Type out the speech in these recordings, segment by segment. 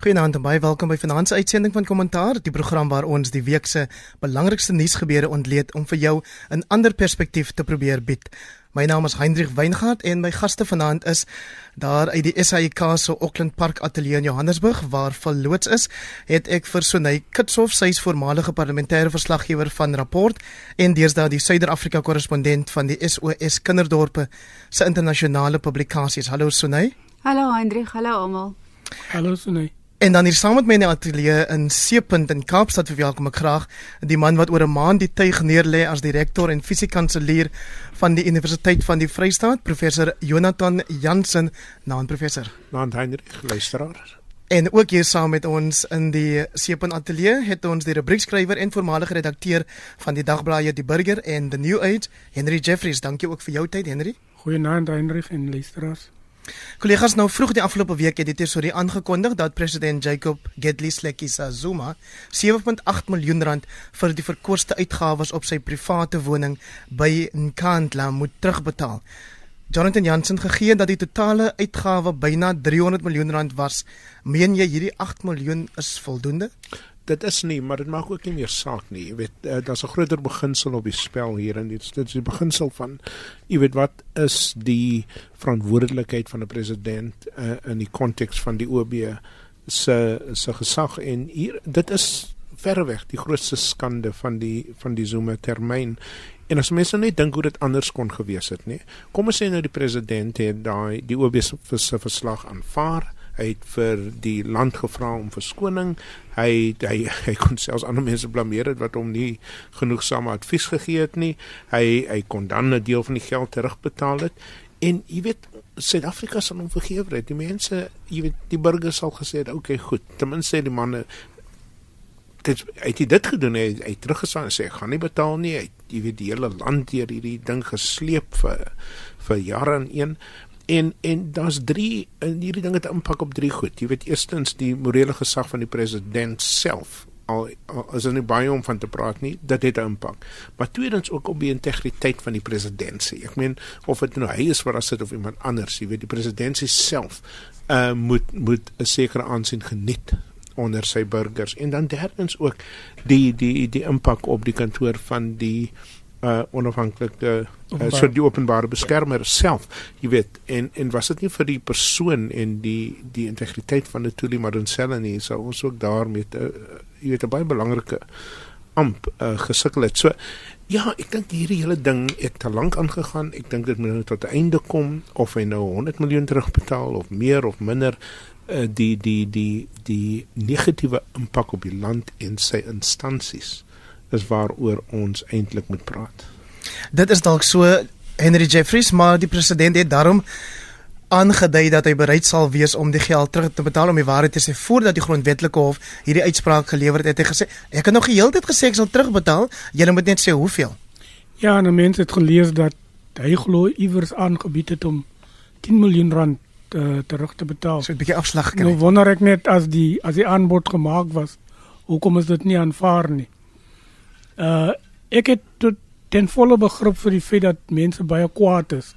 Goeienaand en baie welkom by Finansie Uitsending van Kommentaar, die program waar ons die week se belangrikste nuusgebeure ontleed om vir jou 'n ander perspektief te probeer bied. My naam is Hendrik Weingart en my gaste vanaand is daar uit die SAIK se Auckland Park Ateljee in Johannesburg waar verloots is, het ek vir Sonay Kitshof, sy is voormalige parlementêre verslaggewer van Rapport en deesdae die Suider-Afrika korrespondent van die SOS Kinderdorpe se internasionale publikasies. Hallo Sonay. Hallo Hendrik, hallo almal. Hallo Sonay. En dan hier saam met my in die ateljee in Seepunt in Kaapstad verwelkom ek graag die man wat oor 'n maand die tuig neerlê as direkteur en fisiekanselier van die Universiteit van die Vrystaat, professor Jonathan Jansen, naam professor. Naam Heinrich luisteraar. En ook hier saam met ons in die Seepunt ateljee het ons die rubriekskrywer en voormalige redakteur van die dagblaaie Die Burger en The New Age, Henry Jeffries. Dankie ook vir jou tyd, Henry. Goeienaand Heinrich en luisteraars. Kollegas, nou vroeg die afgelope week het die tesourier aangekondig dat president Jacob Gedleyihleke Zuma 7.8 miljoen rand vir die verkoste uitgawes op sy private woning by Nkandla moet terugbetaal. Jonathan Jansen gegee dat die totale uitgawe byna 300 miljoen rand was. Meen jy hierdie 8 miljoen is voldoende? Dit is nie, maar dit maak ook nie meer saak nie. Jy weet, uh, daar's 'n groter beginsel op die spel hier en dit is die beginsel van jy weet wat is die verantwoordelikheid van 'n president uh, in die konteks van die OB se se gesag en hier dit is verreweg die grootste skande van die van die Zuma termyn. En as mense net dink hoe dit anders kon gewees het, nê. Kom ons sê nou die president het daai die OB se verslag aanvaar hy het vir die land gevra om verskoning. Hy hy hy kon selfs ander mense blameer het wat hom nie genoegsame advies gegee het nie. Hy hy kon dan 'n deel van die geld terugbetaal het. En jy weet Suid-Afrika sal hom vergewe het. Die mense, jy weet, die burgers sal gesê het, "Oké, okay, goed." Ten minste die manne dit hy het dit gedoen hy hy teruggestaan en sê ek gaan nie betaal nie hy jy weet die hele land deur hierdie ding gesleep vir vir jare en een En en daar's drie en hierdie ding het impak op drie goed. Jy weet eerstens die morele gesag van die president self. Al, al is er nie baie om van te praat nie, dit het 'n impak. Maar tweedens ook op die integriteit van die presidentsie. Ek meen of dit nou hy is wat as dit of iemand anders, jy weet die presidentsie self uh moet moet 'n sekere aansien geniet onder sy burgers. En dan derdens ook die die die impak op die kantoor van die uh onafhanklike uh, so die openbare beskermer self jy weet en en was dit nie vir die persoon en die die integriteit van die Tuli Madonsela nie sou ons ook daarmee uh, jy weet 'n baie belangrike amp uh, gesukkel het. So ja ek dink hierdie hele ding het te lank aangegaan. Ek dink dit moet nou tot 'n einde kom of hy nou 100 miljoen terugbetaal of meer of minder uh, die die die die negatiewe impak op die land en sy instansies is waaroor ons eintlik moet praat. Dit is dalk so Henry Jeffries, maar die president het daarom aangedui dat hy bereid sal wees om die geld terug te betaal om die waarheid te sê voordat die grondwetlike hof hierdie uitspraak gelewer het. Hy het gesê ek het nog geheeltyd gesê ek sal terugbetaal, jy moet net sê hoeveel. Ja, en mense het gelees dat hy glo iewers aangebied het om 10 miljoen rand uh, terug te betaal. So 'n bietjie afslag gekry. Nou wonder ek net as die as die aanbod gemaak was, hoekom is dit nie aanvaar nie? Uh ek het tot ten volle begrip vir die feit dat mense baie kwaad is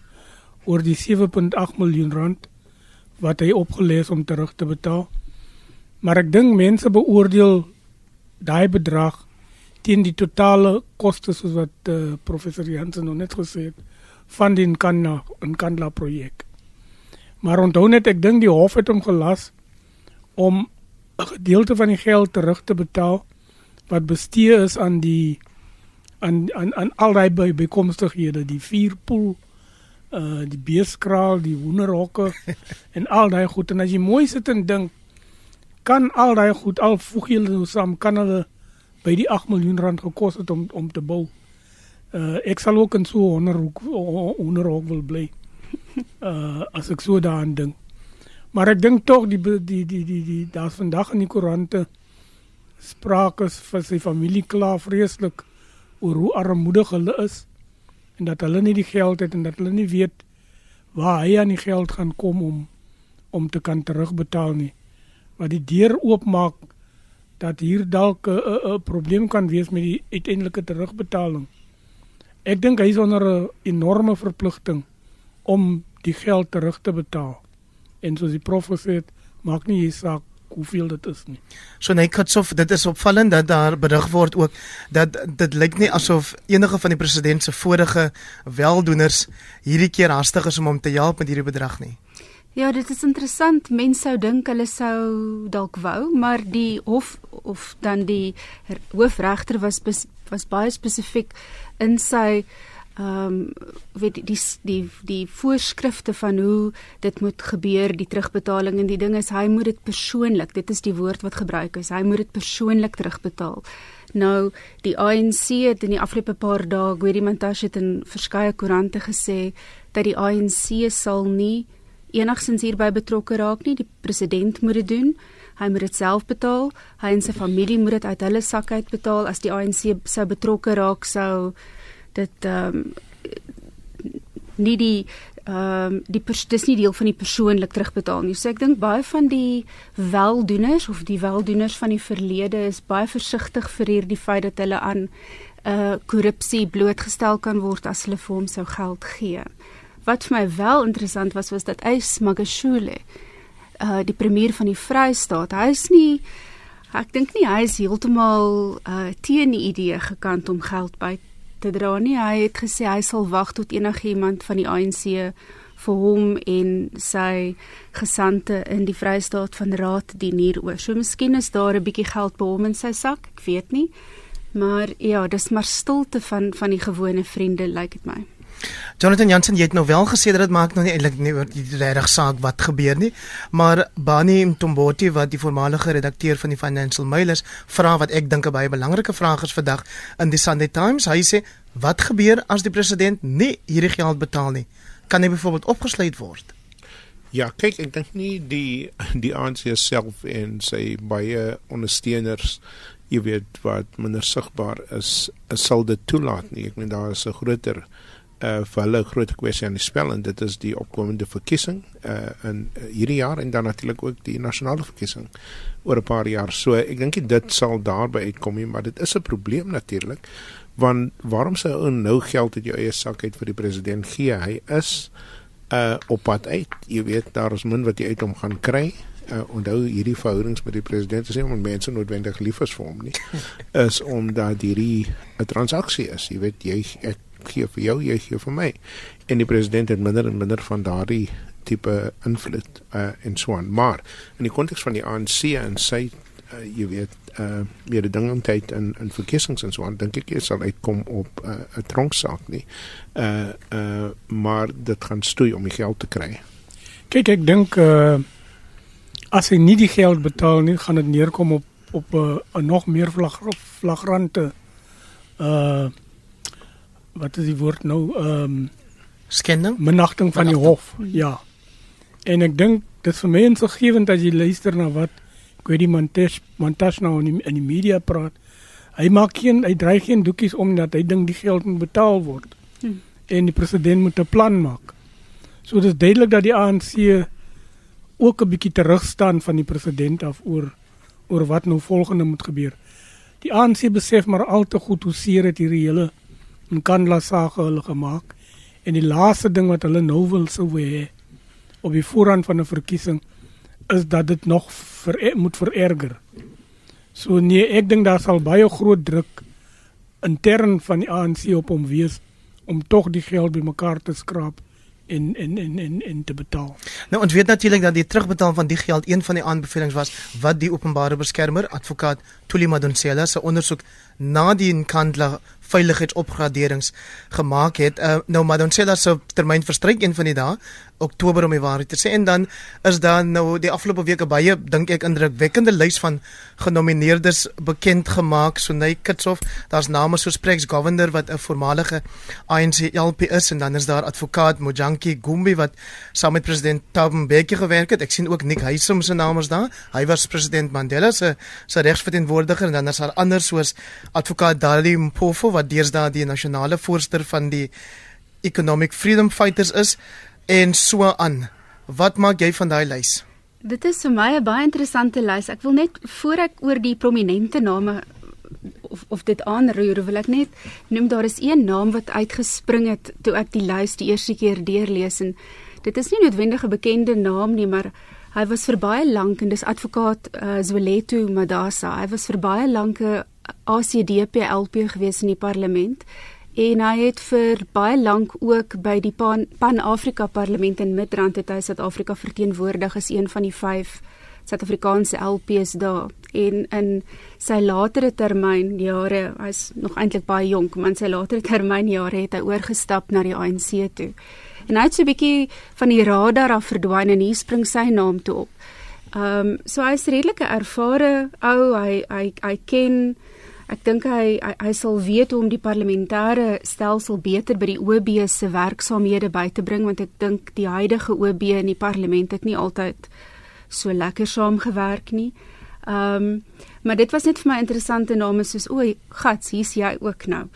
oor die 7.8 miljoen rand wat hy opgelees om terug te betaal. Maar ek dink mense beoordeel daai bedrag teen die totale koste soos wat uh, professor Jansen nou net gesê het van die Nkandla Nkandla projek. Maar onthou net ek dink die hof het hom gelas om 'n gedeelte van die geld terug te betaal wat bestee is aan die aan aan aan al daai by bekomstighede die vuurpoel uh die beeskraal die hoenderhokke en al daai goed. En as jy mooi sit en dink kan al daai goed al voeg jy nou saam kan hulle by die 8 miljoen rand gekos het om om te bou. Uh ek sal ook in so 100 hoenderhok wil bly uh as ek so daaraan dink. Maar ek dink tog die die die die, die, daar's vandag in die koerante sprake vir sy familie kla vreeslik oor hoe armoedig hulle is en dat hulle nie die geld het en dat hulle nie weet waar hy aan die geld gaan kom om om te kan terugbetaal nie. Wat die deur oopmaak dat hier dalk 'n probleem kan wees met die uiteindelike terugbetaling. Ek dink hy is onder 'n enorme verpligting om die geld terug te betaal. En soos die prof gesê het, maak nie saak hoeveel dit is nie. So nee Katsof, dit is opvallend dat daar berig word ook dat dit lyk nie asof enige van die president se vorige weldoeners hierdie keer hastig is om hom te help met hierdie bedrag nie. Ja, dit is interessant. Mense sou dink hulle sou dalk wou, maar die hof of dan die hoofregter was was baie spesifiek in sy ehm um, weet die die die voorskrifte van hoe dit moet gebeur die terugbetaling en die ding is hy moet dit persoonlik dit is die woord wat gebruik is hy moet dit persoonlik terugbetaal. Nou die ANC het in die afgelope paar dae Gwedi Mantashe het in verskeie koerante gesê dat die ANC sal nie enigsins hierby betrokke raak nie die president moet dit doen hy moet dit self betaal hy en sy familie moet dit uit hulle sak uit betaal as die ANC sou betrokke raak sou dit ehm um, nie die ehm um, die dis nie deel van die persoonlik terugbetaal nie. So ek dink baie van die weldoeners of die weldoeners van die verlede is baie versigtig vir hierdie feit dat hulle aan uh korrupsie blootgestel kan word as hulle vir hom sou geld gee. Wat vir my wel interessant was was dat Ys Magashule uh die premier van die Vrystaat, hy is nie ek dink nie hy is heeltemal uh teen die idee gekant om geld by te dra nie. Hy het gesê hy sal wag tot enigiemand van die ANC vir hom en sy gesante in die Vrystaat van Raad dien hieroor. So miskien is daar 'n bietjie geld by hom in sy sak, ek weet nie. Maar ja, dis maar stilte van van die gewone vriende lyk like dit my. Jonathan Jansen, jy het nou wel gesê dat dit maak nou nie eintlik nie oor die regtig saak wat gebeur nie, maar Bani Mtomboti wat die voormalige redakteur van die Financial Mail is, vra wat ek dink 'n baie belangrike vraag is vandag in die Sunday Times. Hy sê, "Wat gebeur as die president nie hierdie geld betaal nie? Kan hy byvoorbeeld opgesluit word?" Ja, kyk, ek dink nie die die ANC self en sy baie ondersteuners jy weet wat minder sigbaar is, sal dit toelaat nie. Ek meen daar is 'n groter uh vir hulle groot kwessie aan die spel en dit is die opkomende verkiesing uh in uh, hierdie jaar en dan natuurlik ook die nasionale verkiesing oor 'n paar jaar. So ek dink dit sal daarby uitkom nie, maar dit is 'n probleem natuurlik want waarom sou ou nou geld uit jou eie sak uit vir die president gee? Hy is uh op pad uit. Jy weet daar is min wat jy uit hom gaan kry. Uh, onthou hierdie verhoudings met die president is nie omdat mense noodwendig lief is vir hom nie is omdat hierdie 'n transaksie is jy weet jy ek gee vir jou, jy gee vir my. En die president het minder en minder van daardie tipe invloed uh in Swan. Maar in die konteks van die ANC en sy uh, jy weet uh meer dingetyd in in verkiesings en so aan dink ek jy sal uitkom op 'n uh, tronksaak nie. Uh uh maar dit gaan stoei om die geld te kry. Kyk ek dink uh as hy nie die geld betaal nie, gaan dit neerkom op op 'n uh, nog meer flagrante uh wat is die woord nou? Ehm um, skending? Minagting van die hof ja. En ek dink dit vir mense gewend as jy luister na wat die montage montage nou in die, in die media praat. Hy maak geen hy dreig geen doekies om dat hy dink die geld moet betaal word. Hmm. en die president moet 'n plan maak. So dit is duidelik dat die ANC ook 'n bietjie terugstaan van die president af oor oor wat nou volgende moet gebeur. Die ANC besef maar al te goed hoe seer dit hierdie hele en Kandla sage hulle gemaak en die laaste ding wat hulle nou wil sou hê op die voorrand van 'n verkiesing is dat dit nog ver, moet vererger. So nee, ek dink daar sal baie groot druk intern van die ANC op hom wees om tog die geld bymekaar te skraap en en en en en te betaal. Nou ons weet natuurlik dat die terugbetaal van die geld een van die aanbevelings was wat die openbare beskermer advokaat Thuli Madonsela se ondersoek na die Nkandla veiligheidsopgraderings gemaak het. Uh, nou Madonsela se termyn verstryk een van die dae Oktober om die waarheid te sê en dan is daar nou die afgelope weke baie dink ek indrukwekkende lys van genomineerdes bekend gemaak. So Nay Kitsoff, daar's name soos Prex Governor wat 'n voormalige ANC LP is en dan is daar advokaat Mojanki Gumbi wat saam met president Thabo Mbeki gewerk het. Ek sien ook Nick Huysum se naam is daar. Hy was president Mandela se se regsverteenwoordiger en dan is daar ander soos advokaat Dali Mpofu wat deesdae die nasionale voorsteur van die Economic Freedom Fighters is en so aan. Wat maak jy van daai lys? Dit is vir my 'n baie interessante lys. Ek wil net voor ek oor die prominente name of of dit aanroer, wil ek net noem daar is een naam wat uitgespring het toe ek die lys die eerste keer deurlees en dit is nie noodwendig 'n bekende naam nie, maar Hy was vir baie lank en dis advokaat uh, Zwelethu Madasa. Hy was vir baie lank 'n ACDP LP gewees in die parlement en hy het vir baie lank ook by die Pan-Afrika Pan Parlement in Midrand het hy Suid-Afrika verteenwoordig as een van die 5 Suid-Afrikaanse LPs daar en in sy latere termyn jare hy's nog eintlik baie jonk maar in sy latere termyn jare het hy oorgestap na die ANC toe en hy het so 'n bietjie van die radar af verdwyn en hier spring sy naam toe op. Ehm um, so hy's redelike ervare ou hy hy hy ken Ek dink hy, hy hy sal weet hoe om die parlementêre stelsel beter by die OB se werksaamhede by te bring want ek dink die huidige OB in die parlement het nie altyd so lekker saamgewerk nie. Ehm um, maar dit was net vir my interessante name soos o, gats, hier's jy ook nou.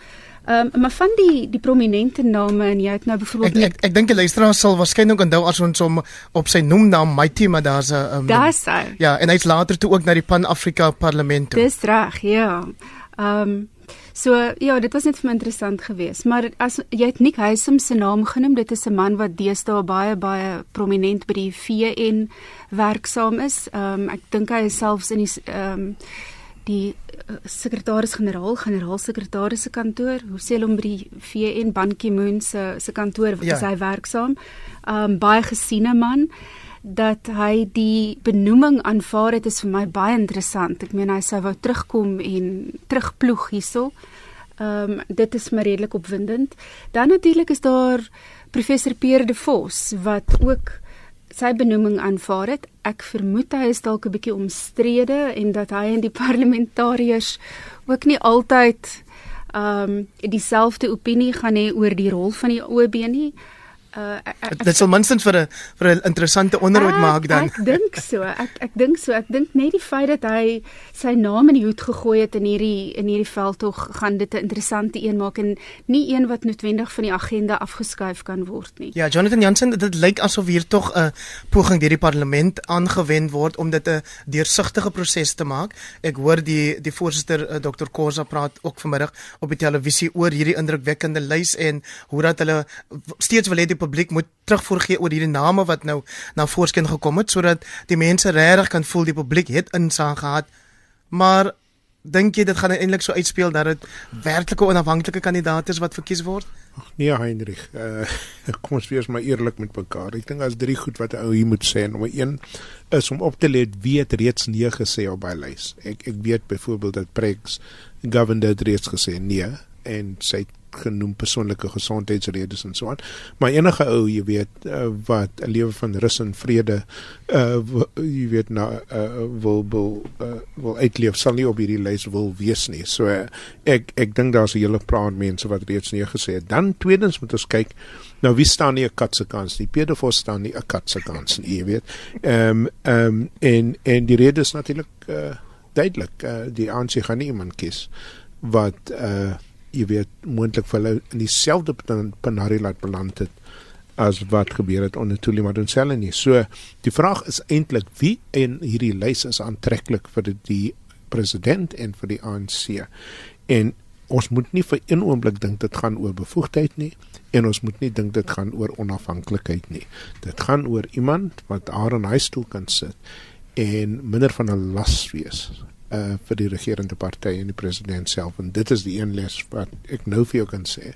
Ehm um, maar van die die prominente name en jy het nou byvoorbeeld Ek ek, ek dink die luisteraar sal waarskynlik onthou as ons hom op sy noemnaam Mighty maar daar's 'n um, Daar's hy. Ja, en hy's later toe ook na die Pan-Afrika Parlement toe. Dis reg, ja. Ehm um, so ja, dit was net vir my interessant geweest, maar as jy het Nick Huysum se naam genoem, dit is 'n man wat deesdae baie baie prominent by die VN werksaam is. Ehm um, ek dink hy is selfs in die ehm um, die uh, sekretaris-generaal, generaalsekretaris se kantoor, hoe sê hulle hom by die VN Ban Ki-moon se se kantoor waar ja. hy werksaam. Ehm um, baie gesiene man dat hy die benoeming aanvaar het is vir my baie interessant. Ek meen hy sou wou terugkom en terugploeg hierso. Ehm um, dit is maar redelik opwindend. Dan natuurlik is daar professor Pierre de Vos wat ook sy benoeming aanvaar het. Ek vermoed hy is dalk 'n bietjie omstrede en dat hy en die parlementariërs ook nie altyd ehm um, dieselfde opinie gaan hê oor die rol van die OB nie. Uh, dit sal minstens vir 'n vir 'n interessante onderhoud ek, maak dan. Ek dink so. Ek ek dink so. Ek dink net die feit dat hy sy naam in die hoed gegooi het in hierdie in hierdie veldtog gaan dit 'n interessante een maak en nie een wat noodwendig van die agenda afgeskuif kan word nie. Ja, Jonathan Jansen, dit lyk asof hier tog 'n poging deur die parlement aangewend word om dit 'n deursigtige proses te maak. Ek hoor die die voorsitter uh, Dr. Kosa praat ook vanmiddag op die televisie oor hierdie indrukwekkende lys en hoe dat hulle steeds wil hê die publiek moet terugvoorgee oor hierdie name wat nou na voorskyn gekom het sodat die mense regtig kan voel die publiek het insaag gehad. Maar dink jy dit gaan eintlik so uitspeel dat dit werklike onafhanklike kandidaat is wat verkies word? Ag nee Hendrik, uh, kom ons wees maar eerlik met mekaar. Ek dink as drie goed wat ou hier moet sê. Nommer 1 is om op te let wie het reeds nee gesê op by lys. Ek ek weet byvoorbeeld dat Prex governor het reeds gesê nee en sy genoem persoonlike gesondheidsredes en so aan. Maar enige ou, jy weet, uh, wat 'n lewe van rus en vrede uh jy weet nou uh, wil wil uh, wil uitleef sal nie op hierdie lys wil wees nie. So uh, ek ek dink daar's 'n hele paar mense wat reeds nee gesê het. Dan tweedens moet ons kyk nou wie staan nie 'n kat se kans nie. Pedofos staan nie 'n kat se kans nie, jy weet. Ehm um, ehm um, en en die rede is natuurlik uh duidelik. Uh, die ANC gaan nie iemand kies wat uh jy weet moontlik vir hulle in dieselfde penarie laat beland het as wat gebeur het onder Tuli Madonsela nie. So die vraag is eintlik wie in hierdie lys is aantreklik vir die president en vir die ANC. En ons moet nie vir een oomblik dink dit gaan oor bevoegdheid nie en ons moet nie dink dit gaan oor onafhanklikheid nie. Dit gaan oor iemand wat haar in hy stoel kan sit en minder van 'n las wees uh vir die regerende party en die president self en dit is die een les wat ek nou vir jou kan sê.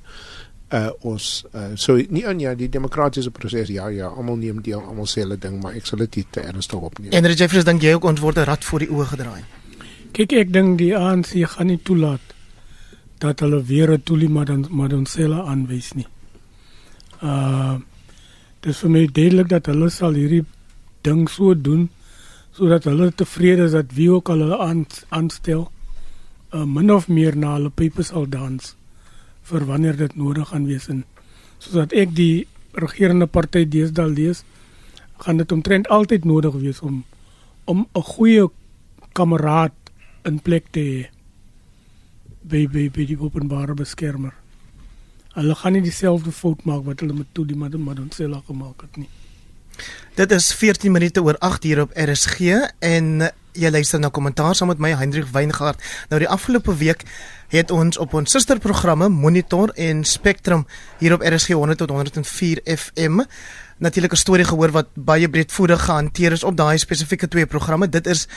Uh ons uh so nie aan ja die demokratiese proses ja ja almal neem deel almal sê hulle ding maar ek sal dit te ernstig opneem. En Jeffries dink jy ook ons word 'n rad voor die oë gedraai. Kyk ek dink die ANC gaan nie toelaat dat hulle weer 'n toelie maar dan maar dan sê hulle aanwys nie. Uh dis vir my duidelik dat hulle sal hierdie ding so doen sodat hulle tevrede is dat wie ook al hulle aan, aanstel uh, min of meer na hulle pype sal dans vir wanneer dit nodig gaan wees en sodat ek die regerende party deesdae lees gaan dit omtrent altyd nodig wees om om 'n goeie kameraad in plek te hê by by by die openbare beskermer. Hulle gaan nie dieselfde fout maak wat hulle met toe die Madonsela gemaak het nie. Dit is 14 minute oor 8 hier op RSG en Jy luister na kommentaar saam met my Hendrik Weingart. Nou die afgelope week het ons op ons susterprogramme Monitor en Spectrum hier op RSG 100 tot 104 FM natuurlik 'n storie gehoor wat baie breedvoerig gehanteer is op daai spesifieke twee programme. Dit is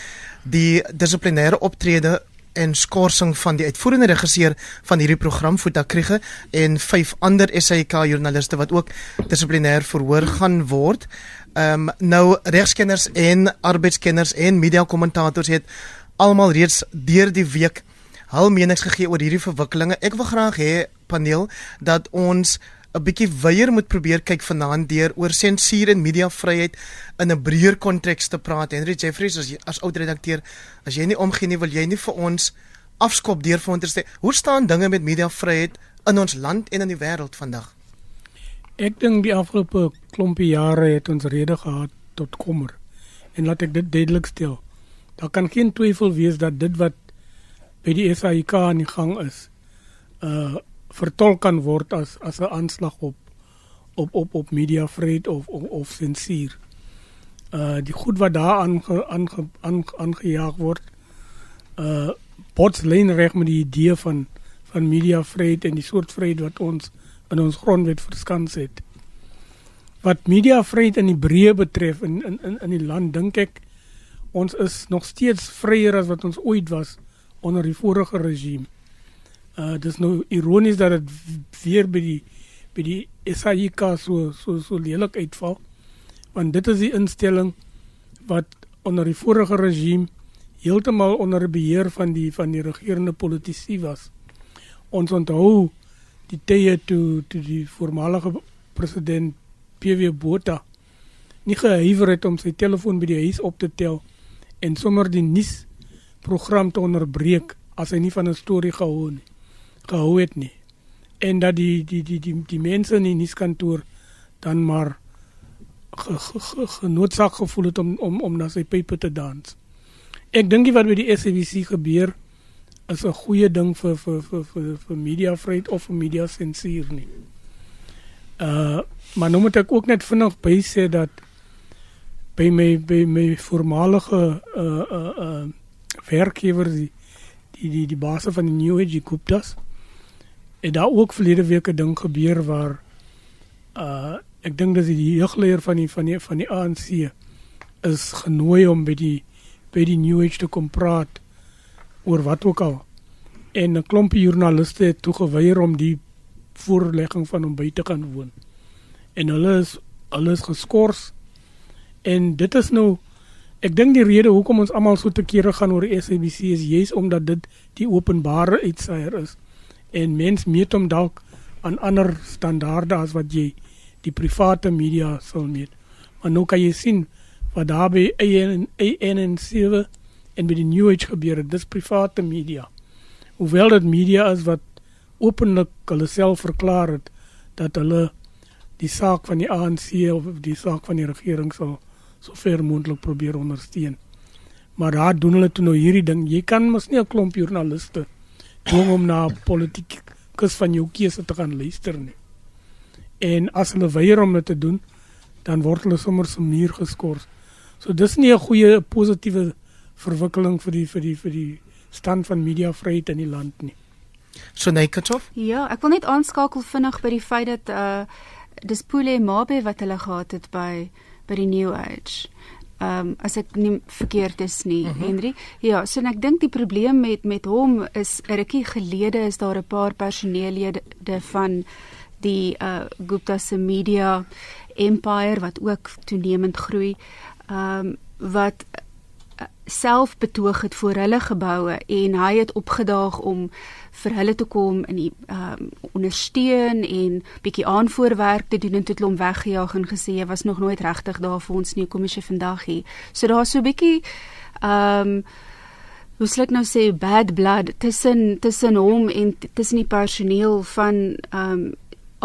die dissiplinêre optrede en skorsing van die uitvoerende regisseur van hierdie program Futa Kriege en vyf ander SAK joernaliste wat ook dissiplinêr verhoor gaan word. Ehm um, nou regskenners en arbeidskenners en media kommentators het almal reeds deur die week hul menings gegee oor hierdie verwikkelinge. Ek wil graag hê paneel dat ons 'n bietjie weier moet probeer kyk vanaand deur oor sensuur en mediavryheid in 'n breër konteks te praat. Henry Jeffries as as oud redakteur, as jy nie omgee nie, wil jy nie vir ons afskop deur vir ons te hoe staan dinge met mediavryheid in ons land en in die wêreld vandag? Ek dink die afgelope klompie jare het ons rede gehad tot kommer. En laat ek dit duidelik stel. Daar kan geen twyfel wees dat dit wat by die SAIK aan die gang is, uh vertolk kan word as as 'n aanslag op op op op media vryheid of of, of sensuur. Uh die goed wat daar aange, aange, aange, aangejaag word, uh bots lyn reg met die idee van van media vryheid en die soort vryheid wat ons in ons grondwet verskans het. Wat mediavryheid in die breë betref in in in in die land dink ek ons is nog steeds vryer as wat ons ooit was onder die vorige regime. Uh dis nou ironies dat dit weer by die by die SAIK so so so lelik uitval. Want dit is die instelling wat onder die vorige regime heeltemal onder beheer van die van die regerende politici was. Ons onthou die tye toe toe die voormalige president PW Botha nie gehuiwer het om sy telefoon by die huis op te tel en sommer die nuus program te onderbreek as hy nie van 'n storie gehou nie gehou het nie en dat die die die die die mense in die nuuskantoor dan maar genoodsaak ge, ge, gevoel het om om om na sy pype te dans. Ek dink wat by die SABC gebeur is 'n goeie ding vir vir vir vir vir media vryheid of vir media sensuur nie. Uh maar nou moet ek ook net vinnig by sê dat by my by my voormalige uh uh uh werkgewer die die die, die baas van die New Age Guptas het daar ook verlede week 'n ding gebeur waar uh ek dink dis die jeugleier van die van die van die ANC is genooi om by die by die New Age te kom praat oor wat ook al. En 'n klompie joernaliste het toegeweier om die voorlegging van hom by te gaan woon. En hulle is alles geskort. En dit is nou ek dink die rede hoekom ons almal so te kere gaan oor SABC is juis omdat dit die openbare uitsaier is. En mens meet hom dalk aan ander standaarde as wat jy die private media sal meet. Maar nou kan jy sien wat daar by AN en 7 en by die New Age gebeur het. Dis private media. Hoewel dit media is wat openlik hulle self verklaar het dat hulle die saak van die ANC of die saak van die regering sal so ver moontlik probeer ondersteun. Maar daar doen hulle toe nou hierdie ding. Jy kan mos nie 'n klomp joernaliste dwing om na politiek kus van jou keuse te gaan luister nie. En as hulle weier om dit te doen, dan word hulle sommer so muur geskort. So dis nie 'n goeie positiewe verwikkeling vir die vir die vir die stand van mediavryheid in die land nie. So Nekatov? Ja, ek wil net aanskakel vinnig by die feit dat uh dis Pule Mabe wat hulle gehad het by by die New Age. Ehm um, as ek nie verkeerd is nie, mhm. -huh. Henry. Ja, so ek dink die probleem met met hom is rukkie gelede is daar 'n paar personeellede van die uh Gupta se media empire wat ook toenemend groei. Ehm um, wat self betoog het voor hulle geboue en hy het opgedaag om vir hulle te kom in die ehm um, ondersteun en bietjie aanvoorwerk te doen en toe hom weggejaag en gesê hy was nog nooit regtig daar vir ons nie kom as jy vandag hier. So daar's so bietjie ehm um, hoe sê ek nou sê bad blood tussen tussen hom en tussen die personeel van ehm um,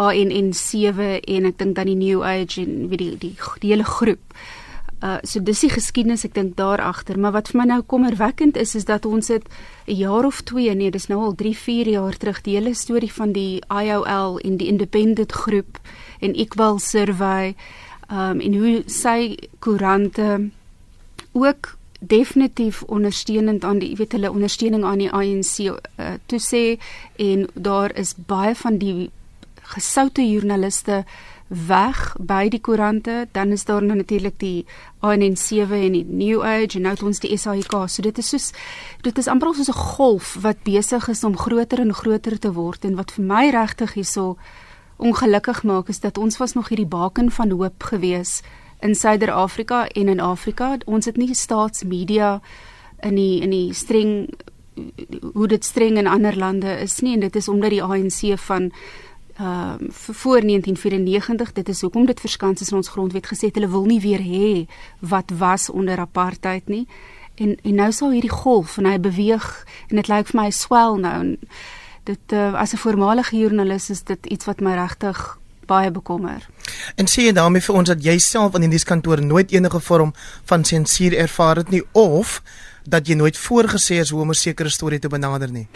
ANN7 en ek dink dan die New Age en wie die die, die hele groep. Uh so dis die geskiedenis ek dink daar agter, maar wat vir my nou kommerwekkend is is dat ons dit 'n jaar of 2, nee, dis nou al 3, 4 jaar terug die hele storie van die IOL en die independent groep en Equal Survey um en hoe sy koerante ook definitief ondersteunend aan die weet hulle ondersteuning aan die ANC uh, toe sê en daar is baie van die gesoute joernaliste weg by die koerante dan is daar nou natuurlik die ANN7 en die New Age en nou het ons die SAIK so dit is soos dit is amper soos 'n golf wat besig is om groter en groter te word en wat vir my regtig hierso ongelukkig maak is dat ons was nog hierdie baken van hoop gewees in Suider-Afrika en in Afrika. Ons het nie staatsmedia in die in die streng hoe dit streng in ander lande is nie en dit is omdat die ANC van uh, voor 1994 dit is hoekom dit verskans is in ons grondwet gesê hulle wil nie weer hê wat was onder apartheid nie. En en nou sal hierdie golf en hy beweeg en dit lyk vir my swel nou en dit uh, as 'n voormalige joernalis is dit iets wat my regtig baie bekommer. En sê jy daarmee vir ons dat jy self in die nuuskantoor nooit enige vorm van sensuur ervaar het nie of dat jy nooit voorgesê is hoe om 'n sekere storie te benader nie?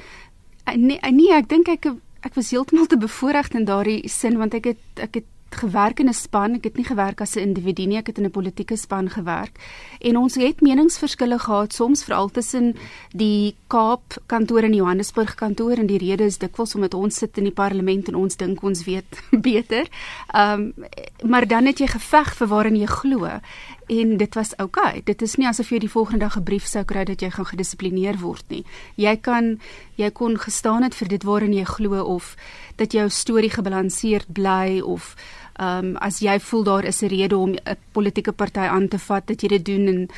Eh, nee, eh, nee, ek dink ek ek was heeltemal te bevoorreg in daardie sin want ek het ek het gewerk in 'n span. Ek het nie gewerk as 'n individu nie, ek het in 'n politieke span gewerk. En ons het meningsverskille gehad soms veral tussen die Kaap kantoor en die Johannesburg kantoor en die rede is dikwels omdat ons sit in die parlement en ons dink ons weet beter. Ehm um, maar dan het jy geveg vir waarin jy glo en dit was oukei. Okay. Dit is nie asof jy die volgende dag 'n brief sou kry dat jy gaan gedissiplineer word nie. Jy kan jy kon gestaan het vir dit waarin jy glo of dat jou storie gebalanseerd bly of ehm um, as jy voel daar is 'n rede om 'n politieke party aan te vat dat jy dit doen en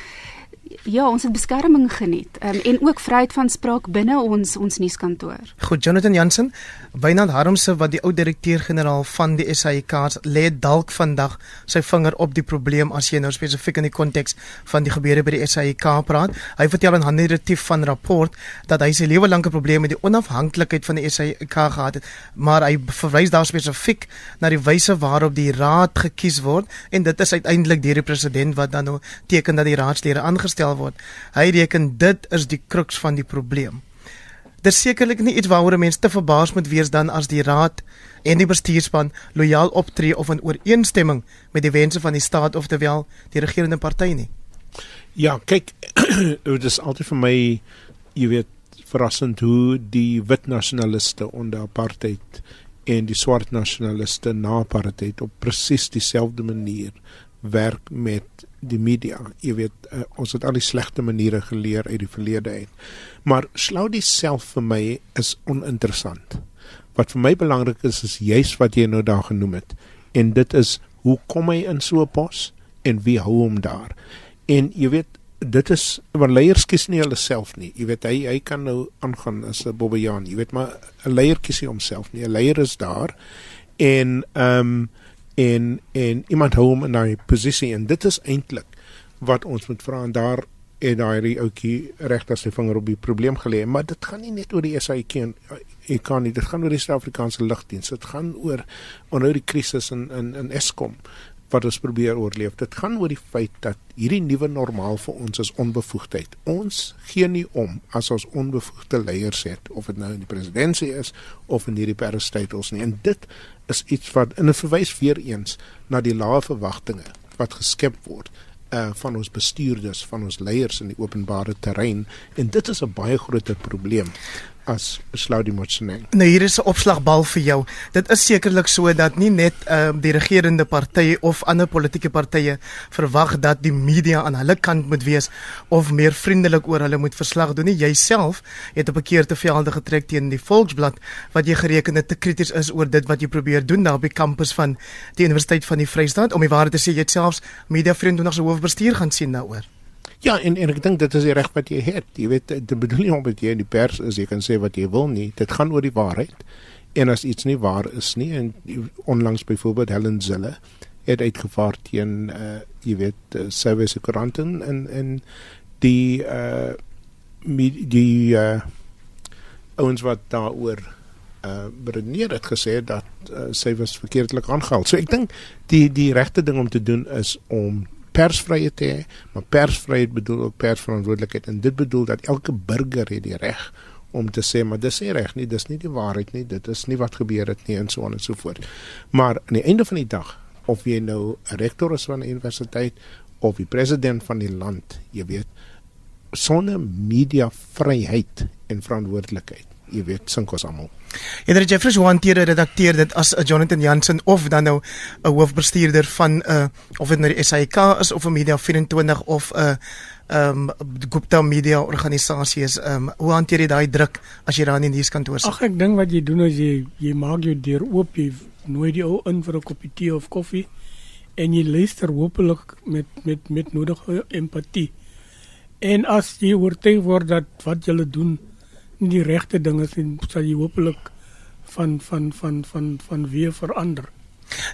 Ja, ons het beskerming geniet um, en ook vryheid van spraak binne ons ons nuuskantoor. Goed, Jonathan Jansen, Wynand Harmse wat die ou direkteur-generaal van die SAIK lê dalk vandag sy vinger op die probleem as jy nou spesifiek in die konteks van die gebeure by die SAIK praat. Hy vertel in 'n narratief van rapport dat hy sy lewe lank 'n probleem met die onafhanklikheid van die SAIK gehad het, maar hy verwys daar spesifiek na die wyse waarop die raad gekies word en dit is uiteindelik deur die president wat dan nou teken dat die raadslede aangestel gestel word. Hy reken dit is die kruks van die probleem. Dit is sekerlik nie iets waaroor mense te verbaas moet wees dan as die raad en die bestuurspan lojaal optree of in ooreenstemming met die wense van die staat of terwyl die regerende party nie. Ja, kyk, dit is altyd vir my jy weet verrassend hoe die wit nasionaliste onder apartheid en die swart nasionaliste na apartheid op presies dieselfde manier werk met die media. Jy weet, uh, ons het al die slegte maniere geleer uit die verlede uit. Maar Slaudi self vir my is oninteressant. Wat vir my belangrik is is juis wat jy nou daar genoem het. En dit is hoe kom hy in so 'n pos en wie hou hom daar? En jy weet, dit is want leiers kies nie hulle self nie. Jy weet hy hy kan nou aangaan as 'n Bobbejaan. Jy weet maar 'n leier kies nie homself nie. 'n Leier is daar en ehm um, en en iemand hou hom in daai posisie en dit is eintlik wat ons moet vra en daar en daai ouetjie regter sy vinger op die probleem gelê maar dit gaan nie net oor die SAIK en ek kan nie dit gaan oor die Suid-Afrikaanse lugdiens dit gaan oor onder die krisis in in in Eskom wat ons probeer oorleef. Dit gaan oor die feit dat hierdie nuwe normaal vir ons is onbevoegdheid. Ons gee nie om as ons onbevoegde leiers het of dit nou in die presidentskap is of in hierdie parastatals nie. En dit is iets wat in 'n verwys weer eens na die lae verwagtinge wat geskep word uh van ons bestuurders, van ons leiers in die openbare terrein. En dit is 'n baie groter probleem as Slaudi Motsoeneng. Nou hier is 'n opslagbal vir jou. Dit is sekerlik so dat nie net uh, die regerende partye of ander politieke partye verwag dat die media aan hulle kant moet wees of meer vriendelik oor hulle moet verslag doen nie. Jouself het op 'n keer te velde getrek teen die Volksblad wat jy gereken het te krities is oor dit wat jy probeer doen daar op die kampus van die Universiteit van die Vrystaat om die waarheid te sê jy selfs media vriende nog se hoofbestuur gaan sien daaroor. Ja, en en ek dink dit is die reg wat jy het. Jy weet, die bedoeling om dit jy in die pers is, jy kan sê wat jy wil nie. Dit gaan oor die waarheid. En as iets nie waar is nie en onlangs byvoorbeeld Helen Zille het uitgevaar teen uh jy weet uh, service koranten en en die uh die uh ouens wat daaroor uh beredeneer het gesê dat uh, sy was verkeerdelik aangehaal. So ek dink die die regte ding om te doen is om persvryheid te hê, maar persvryheid bedoel ook persverantwoordelikheid en dit bedoel dat elke burger het die reg om te sê maar dis nie reg nie, dis nie die waarheid nie, dit is nie wat gebeur het nie en so aan en so voort. Maar aan die einde van die dag of jy nou 'n rektor is van 'n universiteit of die president van die land, jy weet, sonder media vryheid en verantwoordelikheid jy weet sink ons almal Eder Jeffrey hoe hanteer 'n redakteur dit as 'n Jonathan Jansen of dan nou 'n hoofbestuurder van 'n uh, of dit nou die SAK is of 'n Media 24 of 'n uh, ehm um, Gupta Media organisasie is ehm um, hoe hanteer jy daai druk as jy daar in die nuuskantoor sit? Ag ek dink wat jy doen is jy jy maak jou deur oop, jy nooi die ou in vir 'n koppie tee of koffie en jy luister hopelik met met met nodige empatie. En as jy oortuig word dat wat jy doen nie die regte ding is en sal jy hopelik van van van van van weer verander.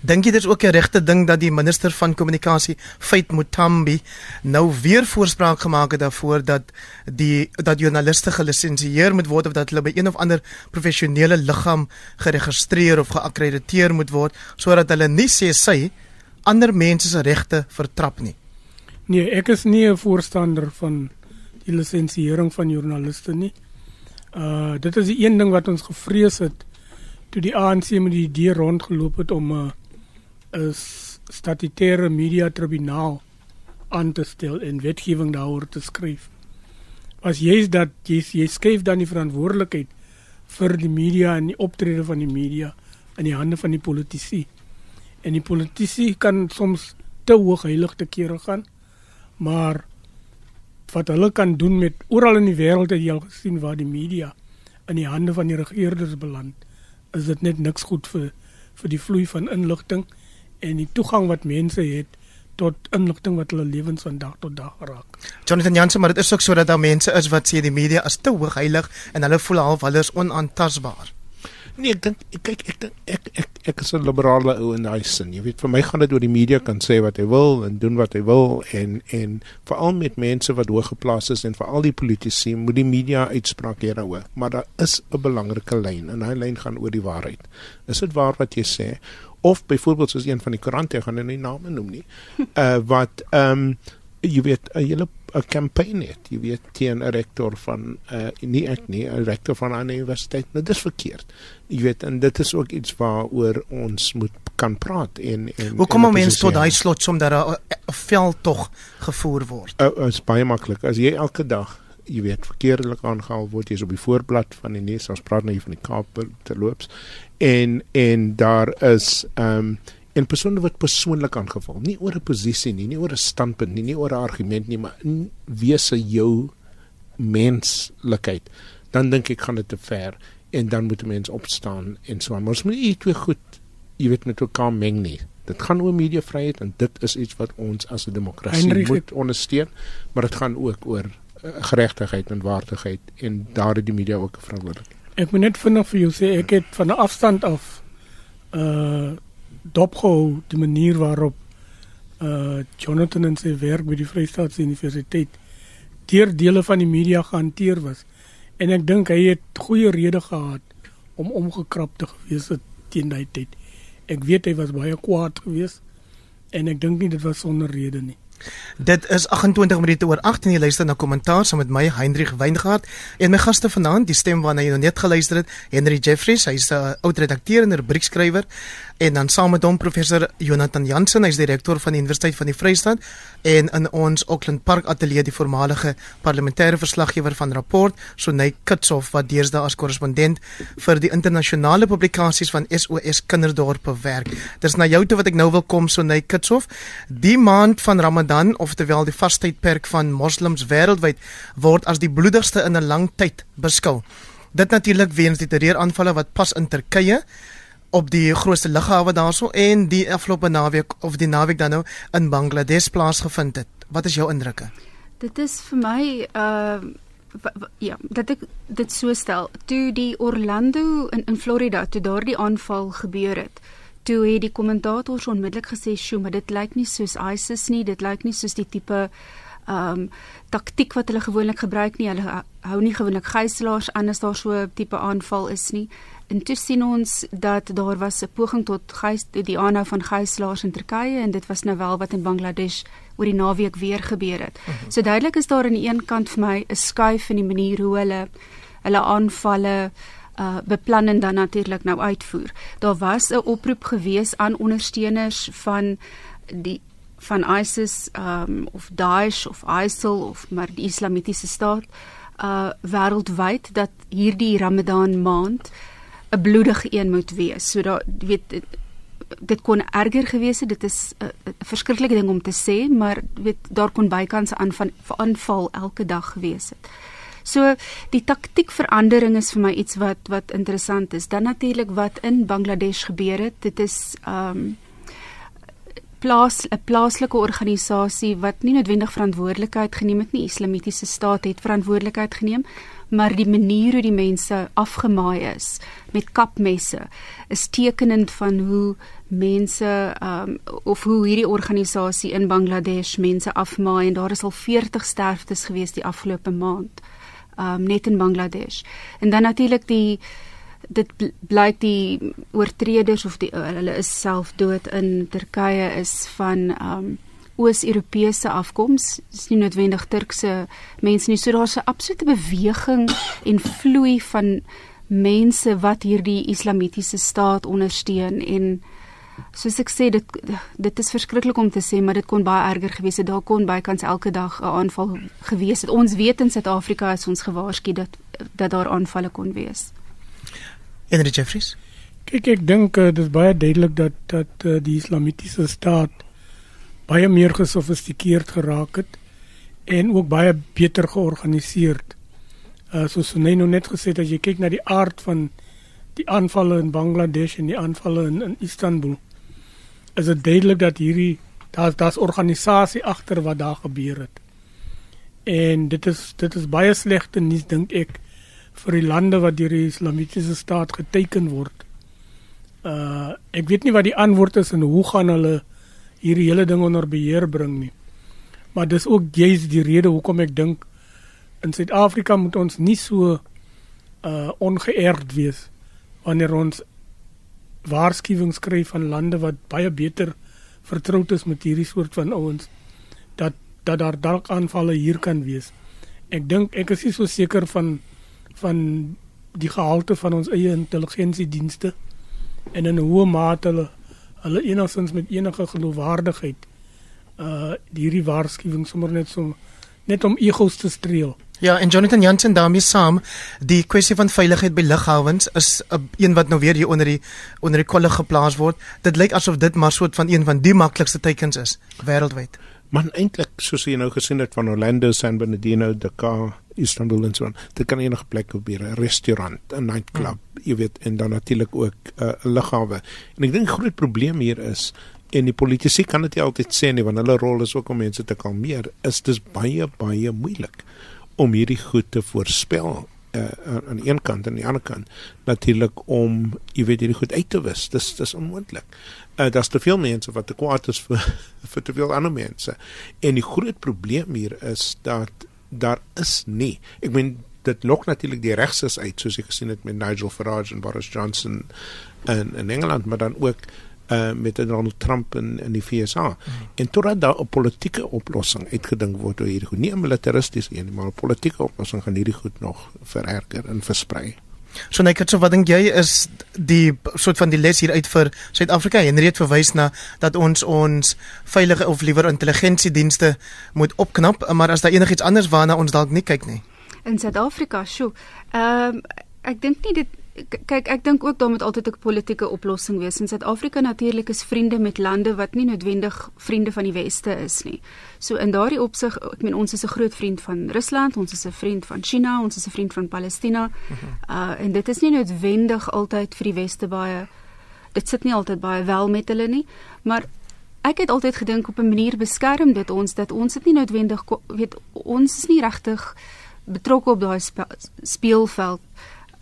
Dink jy dit is ook 'n regte ding dat die minister van kommunikasie Fait Mutambi nou weer voorspraak gemaak het daarvoor dat die dat joernaliste gelisensieer moet word of dat hulle by een of ander professionele liggaam geregistreer of geakkrediteer moet word sodat hulle nie sê sy ander mense se regte vertrap nie. Nee, ek is nie 'n voorstander van die lisensiering van joernaliste nie. Uh dit is die een ding wat ons gevrees het toe die ANC met die idee rondgeloop het om 'n uh, 'n statutêre media tribunaal aan te stel en wetgewing daaroor te skryf. Was jy dat jy jy skryf dan die verantwoordelikheid vir die media en die optrede van die media in die hande van die politici. En die politici kan soms te hoog heilig te kere gaan, maar wat hulle kan doen met oral in die wêreld het jy al gesien waar die media in die hande van die regerders beland is dit net niks goed vir vir die vloei van inligting en die toegang wat mense het tot inligting wat hulle lewens van dag tot dag raak. Jonathan Jansen, maar dit is ook sodat daar mense is wat sê die media is te hoog heilig en hulle voel half hulle is onaantastbaar. Nee, ek dink kyk ek dink ek ek ek is 'n liberale ou in daai sin. Jy weet vir my gaan dit oor die media kan sê wat hy wil en doen wat hy wil en en veral met mense wat hoog geplaas is en veral die politici moet die media uitspraak hier daaroor. Maar daar is 'n belangrike lyn en daai lyn gaan oor die waarheid. Is dit waar wat jy sê? Of byvoorbeeld soos een van die koerante gaan nou nie name noem nie. Uh wat ehm um, jy weet 'n hele 'n kampanje het, jy weet teen 'n rektor van uh nie ek nie, 'n rektor van 'n universiteit. Nou dis verkeerd. Jy weet en dit is ook iets waaroor ons moet kan praat en en Hoe kom mense tot daai slot som dat 'n veld tog gevoer word? Dit uh, is baie maklik. As jy elke dag jy weet verkeerdelik aangehaal word jy's op die voorblad van die nuus ons praat nou hier van die Kaap te loops en en daar is ehm um, en persone wat persoonlik aangeval, nie oor 'n posisie nie, nie oor 'n standpunt nie, nie oor 'n argument nie, maar wese jou menslikheid, dan dink ek gaan dit te ver en dan moet mense opstaan en so aan. Ons moet nie twee goed, jy weet met mekaar meng nie. Dit gaan oor mediavryheid en dit is iets wat ons as 'n demokrasie Heinrich, moet ondersteun, maar dit gaan ook oor uh, geregtigheid en waardigheid en daar het die media ook 'n verantwoordelikheid. Ek moet net vinnig vir jou sê ek het van 'n afstand af uh dopgehou die manier waarop uh Jonathan en sy werk by die Vrystaatse Universiteit deur dele van die media gehanteer was. En ek dink hy het goeie rede gehad om omgekrap te gewees het teen daai tyd. Ek weet hy was baie kwaad geweest en ek dink nie dit was sonder rede nie. Dit is 28 minute oor 8 en jy luister na kommentaar saam met my Hendrik Weingart en my gaste vanaand, die stem waarna jy nou net geluister het, Henry Jeffries, hy's 'n oud redakteur en rubriekskrywer en dan saam met hom professor Jonathan Jansen, hy's direkteur van die Universiteit van die Vrystaat en in ons Auckland Park ateljee die voormalige parlementêre verslaggewer van rapport, Sonay Kitshof wat deesdae as korrespondent vir die internasionale publikasies van SOS Kinderdorp werk. Dis na jou toe wat ek nou wil kom Sonay Kitshof. Die maand van Ramadan Ramadan, oftewel die vastydperk van moslems wêreldwyd, word as die bloedigste in 'n lang tyd beskou. Dit natuurlik weens die terreuraanvalle wat pas in Turkye op die grootste lughawe daarso en die afgelope naweek of die naweek dan nou in Bangladesh plaasgevind het. Wat is jou indrukke? Dit is vir my uh ja, dat ek dit so stel. Toe die Orlando in in Florida, toe daardie aanval gebeur het, toe het die kommentators onmiddellik gesê, "Sjoe, maar dit lyk nie soos ISIS nie, dit lyk nie soos die tipe ehm um, taktik wat hulle gewoonlik gebruik nie. Hulle hou nie gewoonlik gijslaers aan as daar so 'n tipe aanval is nie." En toe sien ons dat daar was 'n poging tot gijs die aanhou van gijslaers in Turkye en dit was nou wel wat in Bangladesh oor die naweek weer gebeur het. Uh mhm. -huh. So duidelik is daar aan die een kant vir my 'n skuif in die manier hoe hulle hulle aanvalle uh beplan en dan natuurlik nou uitvoer. Daar was 'n oproep gewees aan ondersteuners van die van ISIS um, of Daesh of ISIL of maar die Islamitiese staat uh wêreldwyd dat hierdie Ramadan maand 'n bloedige een moet wees. So daar weet dit, dit kon erger gewees het. Dit is 'n verskriklike ding om te sê, maar weet daar kon bykans aan van aanval elke dag gewees het. So die taktiekverandering is vir my iets wat wat interessant is. Dan natuurlik wat in Bangladesh gebeur het. Dit is um plaas 'n plaaslike organisasie wat nie noodwendig verantwoordelikheid geneem het nie. Islamitiese staat het verantwoordelikheid geneem, maar die manier hoe die mense afgemaai is met kapmesse is tekenend van hoe mense um, of hoe hierdie organisasie in Bangladesh mense afmaai en daar is al 40 sterftes gewees die afgelope maand um, net in Bangladesh. En dan natuurlik die dit blyk die oortreders of die hulle is self dood in Turkye is van um Oos-Europese afkoms, is nie noodwendig Turkse mense nie. So daar's 'n absolute beweging en vloei van mense wat hierdie islamitiese staat ondersteun en soos ek sê dit dit is verskriklik om te sê maar dit kon baie erger gewees het daar kon bykans elke dag 'n aanval gewees het ons weet in Suid-Afrika is ons gewaarsku dat dat daar aanvalle kon wees Henry Jeffries. Kyk ek dink uh, dit is baie duidelik dat dat uh, die islamitiese staat baie meer gesofistikeerd geraak het en ook baie beter georganiseer. Uh, soos Sunay nou net gesê het as jy kyk na die aard van die aanvalle in Bangladesh en die aanvalle in, in Istanbul is dit duidelik dat hierdie daar's daar's organisasie agter wat daar gebeur het. En dit is dit is baie slegte nuus dink ek vir die lande wat deur die islamitiese staat geteken word. Uh ek weet nie wat die antwoord is en hoe gaan hulle hierdie hele ding onder beheer bring nie. Maar dis ook juist die rede hoekom ek dink in Suid-Afrika moet ons nie so uh ongeërd wees wanneer ons waarskuwings kry van lande wat baie beter vertroud is met hierdie soort van ouens dat dat daar dalk aanvalle hier kan wees. Ek dink ek is nie so seker van van die gehalte van ons eie intelligensiedienste en in 'n hoë mate hulle hulle enigstens met enige geloofwaardigheid uh hierdie waarskuwing sommer net so net om egos te streel. Ja, en Jonathan Jansen daarmee saam, die kwessie van veiligheid by lughawens is 'n een wat nou weer hier onder die onder die kolle geplaas word. Dit lyk asof dit maar soort van een van die maklikste teikens is wêreldwyd. Man eintlik soos jy nou gesien het van Orlando, San Bernardino, Dakar, Istanbul en so aan. Dit kan enige plek gebeur, 'n restaurant, 'n nightclub, hmm. jy weet, en dan natuurlik ook uh, 'n uh, lughawe. En ek dink die groot probleem hier is en die politici kan dit altyd sê nie want hulle rol is ook om mense te kalmeer, is dis baie baie moeilik om hierdie goed te voorspel uh, aan die een kant en aan die ander kant natuurlik om jy weet hierdie goed uit te wis. Dis dis onmoontlik. Uh, daar's te veel mense wat te kwaad is vir vir te veel ander mense. En die groot probleem hier is dat daar is nie. Ek meen dit lok natuurlik die regses uit soos ek gesien het met Nigel Farage en Boris Johnson in in Engeland maar dan ook uh, met Donald Trump in in die FSA. Mm. En totdat daar 'n politieke oplossing uitgedink word oor hierdie goed, nie 'n militaristies een, maar 'n politieke oplossing gaan hierdie goed nog vererger en versprei. So net so wat dink jy is die soort van die les hier uit vir Suid-Afrika en reed verwys na dat ons ons veilige of liewer intelligensiedienste moet opknap, maar as daar enigiets anders waarna ons dalk nie kyk nie. In Suid-Afrika, sjo. Ehm um, ek dink nie dit kyk ek dink ook daar moet altyd 'n politieke oplossing wees. In Suid-Afrika natuurlik is vriende met lande wat nie noodwendig vriende van die weste is nie. So in daardie opsig, ek meen ons is 'n groot vriend van Rusland, ons is 'n vriend van China, ons is 'n vriend van Palestina. Uh en dit is nie noodwendig altyd vir die weste baie dit sit nie altyd baie wel met hulle nie, maar ek het altyd gedink op 'n manier beskerm dit ons dat ons dit nie noodwendig weet ons is nie regtig betrokke op daai speelveld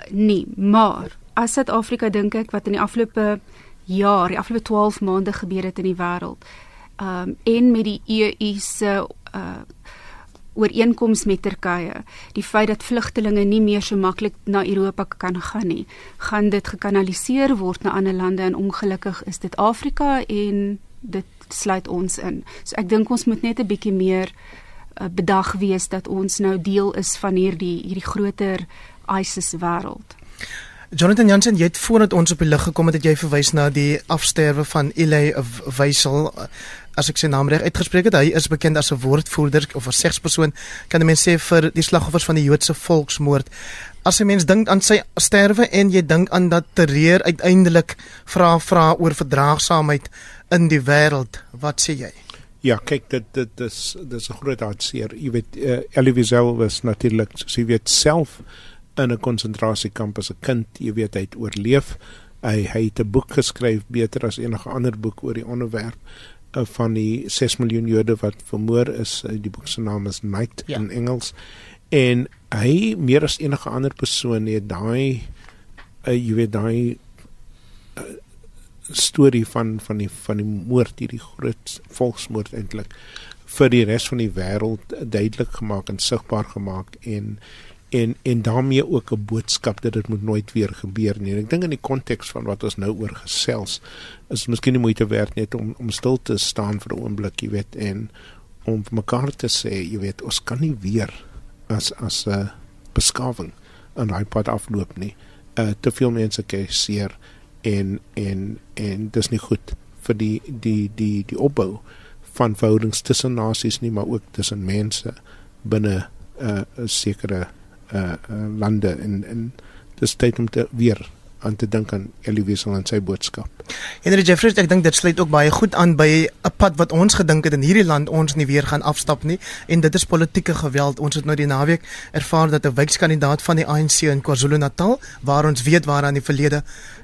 nie, maar as Suid-Afrika dink ek wat in die afgelope jaar, die afgelope 12 maande gebeur het in die wêreld. Um en met die EU se uh ooreenkoms met Turkye, die feit dat vlugtelinge nie meer so maklik na Europa kan gaan nie, gaan dit gekanaliseer word na ander lande en ongelukkig is dit Afrika en dit sluit ons in. So ek dink ons moet net 'n bietjie meer uh, bedag wees dat ons nou deel is van hierdie hierdie groter ISIS wêreld. Jonathan Jansen, jy het voordat ons op die lig gekom het, het jy verwys na die afsterwe van Ilay Wysel as ek sy naam reg uitgespreek het. Hy is bekend as 'n woordvoerder of 'n segspersoon, kan 'n mens sê vir die slagoffers van die Joodse volksmoord. As 'n mens dink aan sy sterwe en jy dink aan dat terreur uiteindelik vra vra oor verdraagsaamheid in die wêreld, wat sê jy? Ja, kyk dit dit dis dis 'n groot hartseer. Jy weet uh, Elie Wiesel was natuurlik, sy weet self in 'n konsentrasiekamp as 'n kind, jy weet hy het oorleef. Hy hy het 'n boek geskryf beter as enige ander boek oor die onderwerp uh, van die 6 miljoen Jode wat vermoor is. Uh, die boek se naam is Night ja. in Engels. En hy meer as enige ander persoon het daai uh, jy weet daai uh, storie van van die van die moord hierdie groot volksmoord eintlik vir die res van die wêreld duidelik gemaak en sigbaar gemaak en en en daarmee ook 'n boodskap dat dit moet nooit weer gebeur nie. En ek dink in die konteks van wat ons nou oor gesels is miskien die moeite werd net om om stil te staan vir 'n oomblik, jy weet, en om mekaar te sê, jy weet, ons kan nie weer as as 'n uh, beskawing aan daai pad afloop nie. Uh te veel mense keer en en en dis nie goed vir die die die die opbou van verhoudings tussen nasies nie, maar ook tussen mense binne 'n uh, sekere uh, uh lande en en dis tyd om te weer aan te dink aan Elie Wiesel en sy boodskap. Henry Jeffries, ek dink dit sluit ook baie goed aan by 'n pad wat ons gedink het in hierdie land ons nie weer gaan afstap nie en dit is politieke geweld. Ons het nou die naweek ervaar dat 'n wykskandidaat van die ANC in KwaZulu-Natal, waar ons weet waar aan die verlede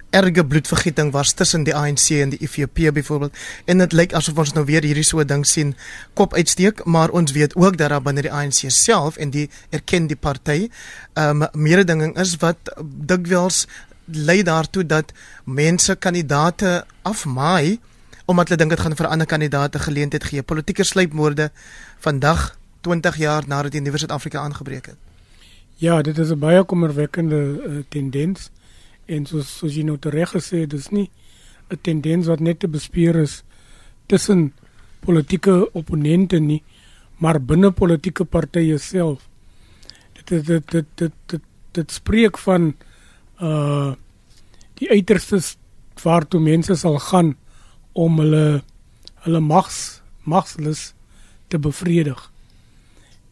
erge bloedvergieting was tussen die ANC en die IFP byvoorbeeld. En dit lyk asof ons nou weer hierdie so ding sien kop uitsteek maar ons weet ook dat daar binne die ANC self en die erken die party ehm um, meerdinging is wat dikwels lei daartoe dat mense kandidate afmaai omdat hulle dink dit gaan vir ander kandidate geleentheid gee. Politieke sluipmoorde vandag 20 jaar nadat die nuwe Suid-Afrika aangebreek het. Ja, dit is 'n baie kommerwekkende uh, tendens. En soos soos jy nou reg gesê dis nie 'n tendens wat net te bespeer is tussen politieke opponente nie, maar binne politieke partye self. Dit dit dit dit dit, dit, dit spreek van uh die uiterstes waartoe mense sal gaan om hulle hulle mags magslus te bevredig.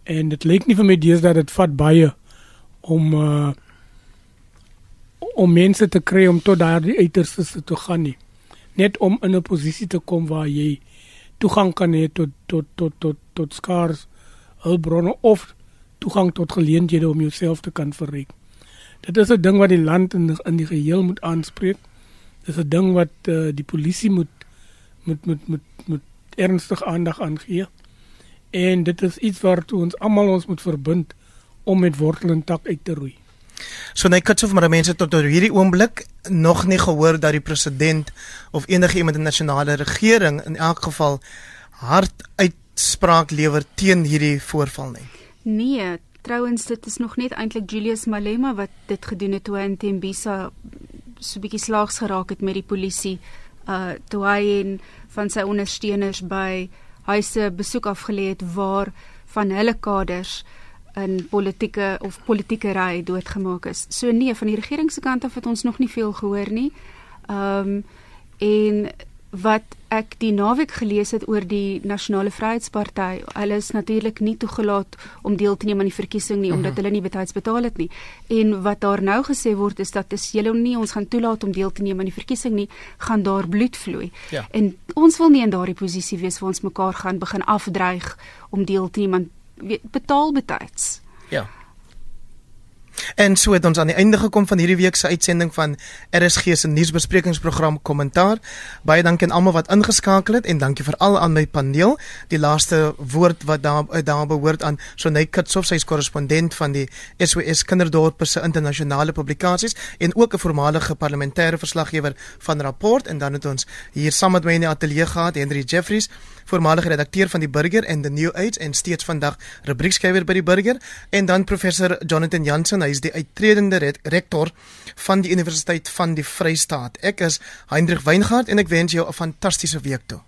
En dit lyk nie vir my deesdae dat dit vat baie om uh om mense te kry om tot daardie uiterstes te gaan nie. Net om in 'n posisie te kom waar jy toegang kan hê tot tot tot tot tot skaars hulpbronne of toegang tot geleenthede om jouself te kan verryk. Dit is 'n ding wat die land in die, in die geheel moet aanspreek. Dit is 'n ding wat uh, die polisie moet moet moet moet moet ernstig aandag aan gee. En dit is iets waartoe ons almal ons moet verbind om met wortel en tak uit te roei. So net kort vir my mense tot oor hierdie oomblik nog nie gehoor dat die president of enige iemand in die nasionale regering in elk geval hard uitspraak lewer teen hierdie voorval nie. Nee, trouens dit is nog net eintlik Julius Malema wat dit gedoen het toe hy in Tembisa so 'n bietjie slaags geraak het met die polisie uh toe hy en van sy ondersteuners by huise besoek afgelê het waar van hulle kaders in politieke of politieke ry doodgemaak is. So nee, van die regering se kant af het ons nog nie veel gehoor nie. Ehm um, en wat ek die naweek gelees het oor die Nasionale Vryheidsparty, hulle is natuurlik nie toegelaat om deel te neem aan die verkiesing nie omdat mhm. hulle nie betyds betaal het nie. En wat daar nou gesê word is dat as julle nie ons gaan toelaat om deel te neem aan die verkiesing nie, gaan daar bloed vloei. Ja. En ons wil nie in daardie posisie wees waar ons mekaar gaan begin afdreig om deel te neem aan betaal betyds. Ja. En so het ons aan die einde gekom van hierdie week se uitsending van RSG se nuusbesprekingsprogram Kommentaar. Baie dankie aan almal wat ingeskakel het en dankie veral aan my paneel. Die laaste woord wat daar daar behoort aan Sonay Kitshof, sy is korrespondent van die SOS Kinderdorp se internasionale publikasies en ook 'n voormalige parlementêre verslaggewer van Rapport en dan het ons hier saam met my in die ateljee gehad Henry Jeffries voormalige redakteur van die Burger en the New Age en steeds vandag rubriekskrywer by die Burger en dan professor Jonathan Jansen, hy is die uittredende rektor van die Universiteit van die Vrystaat. Ek is Hendrik Weingart en ek wens jou 'n fantastiese week toe.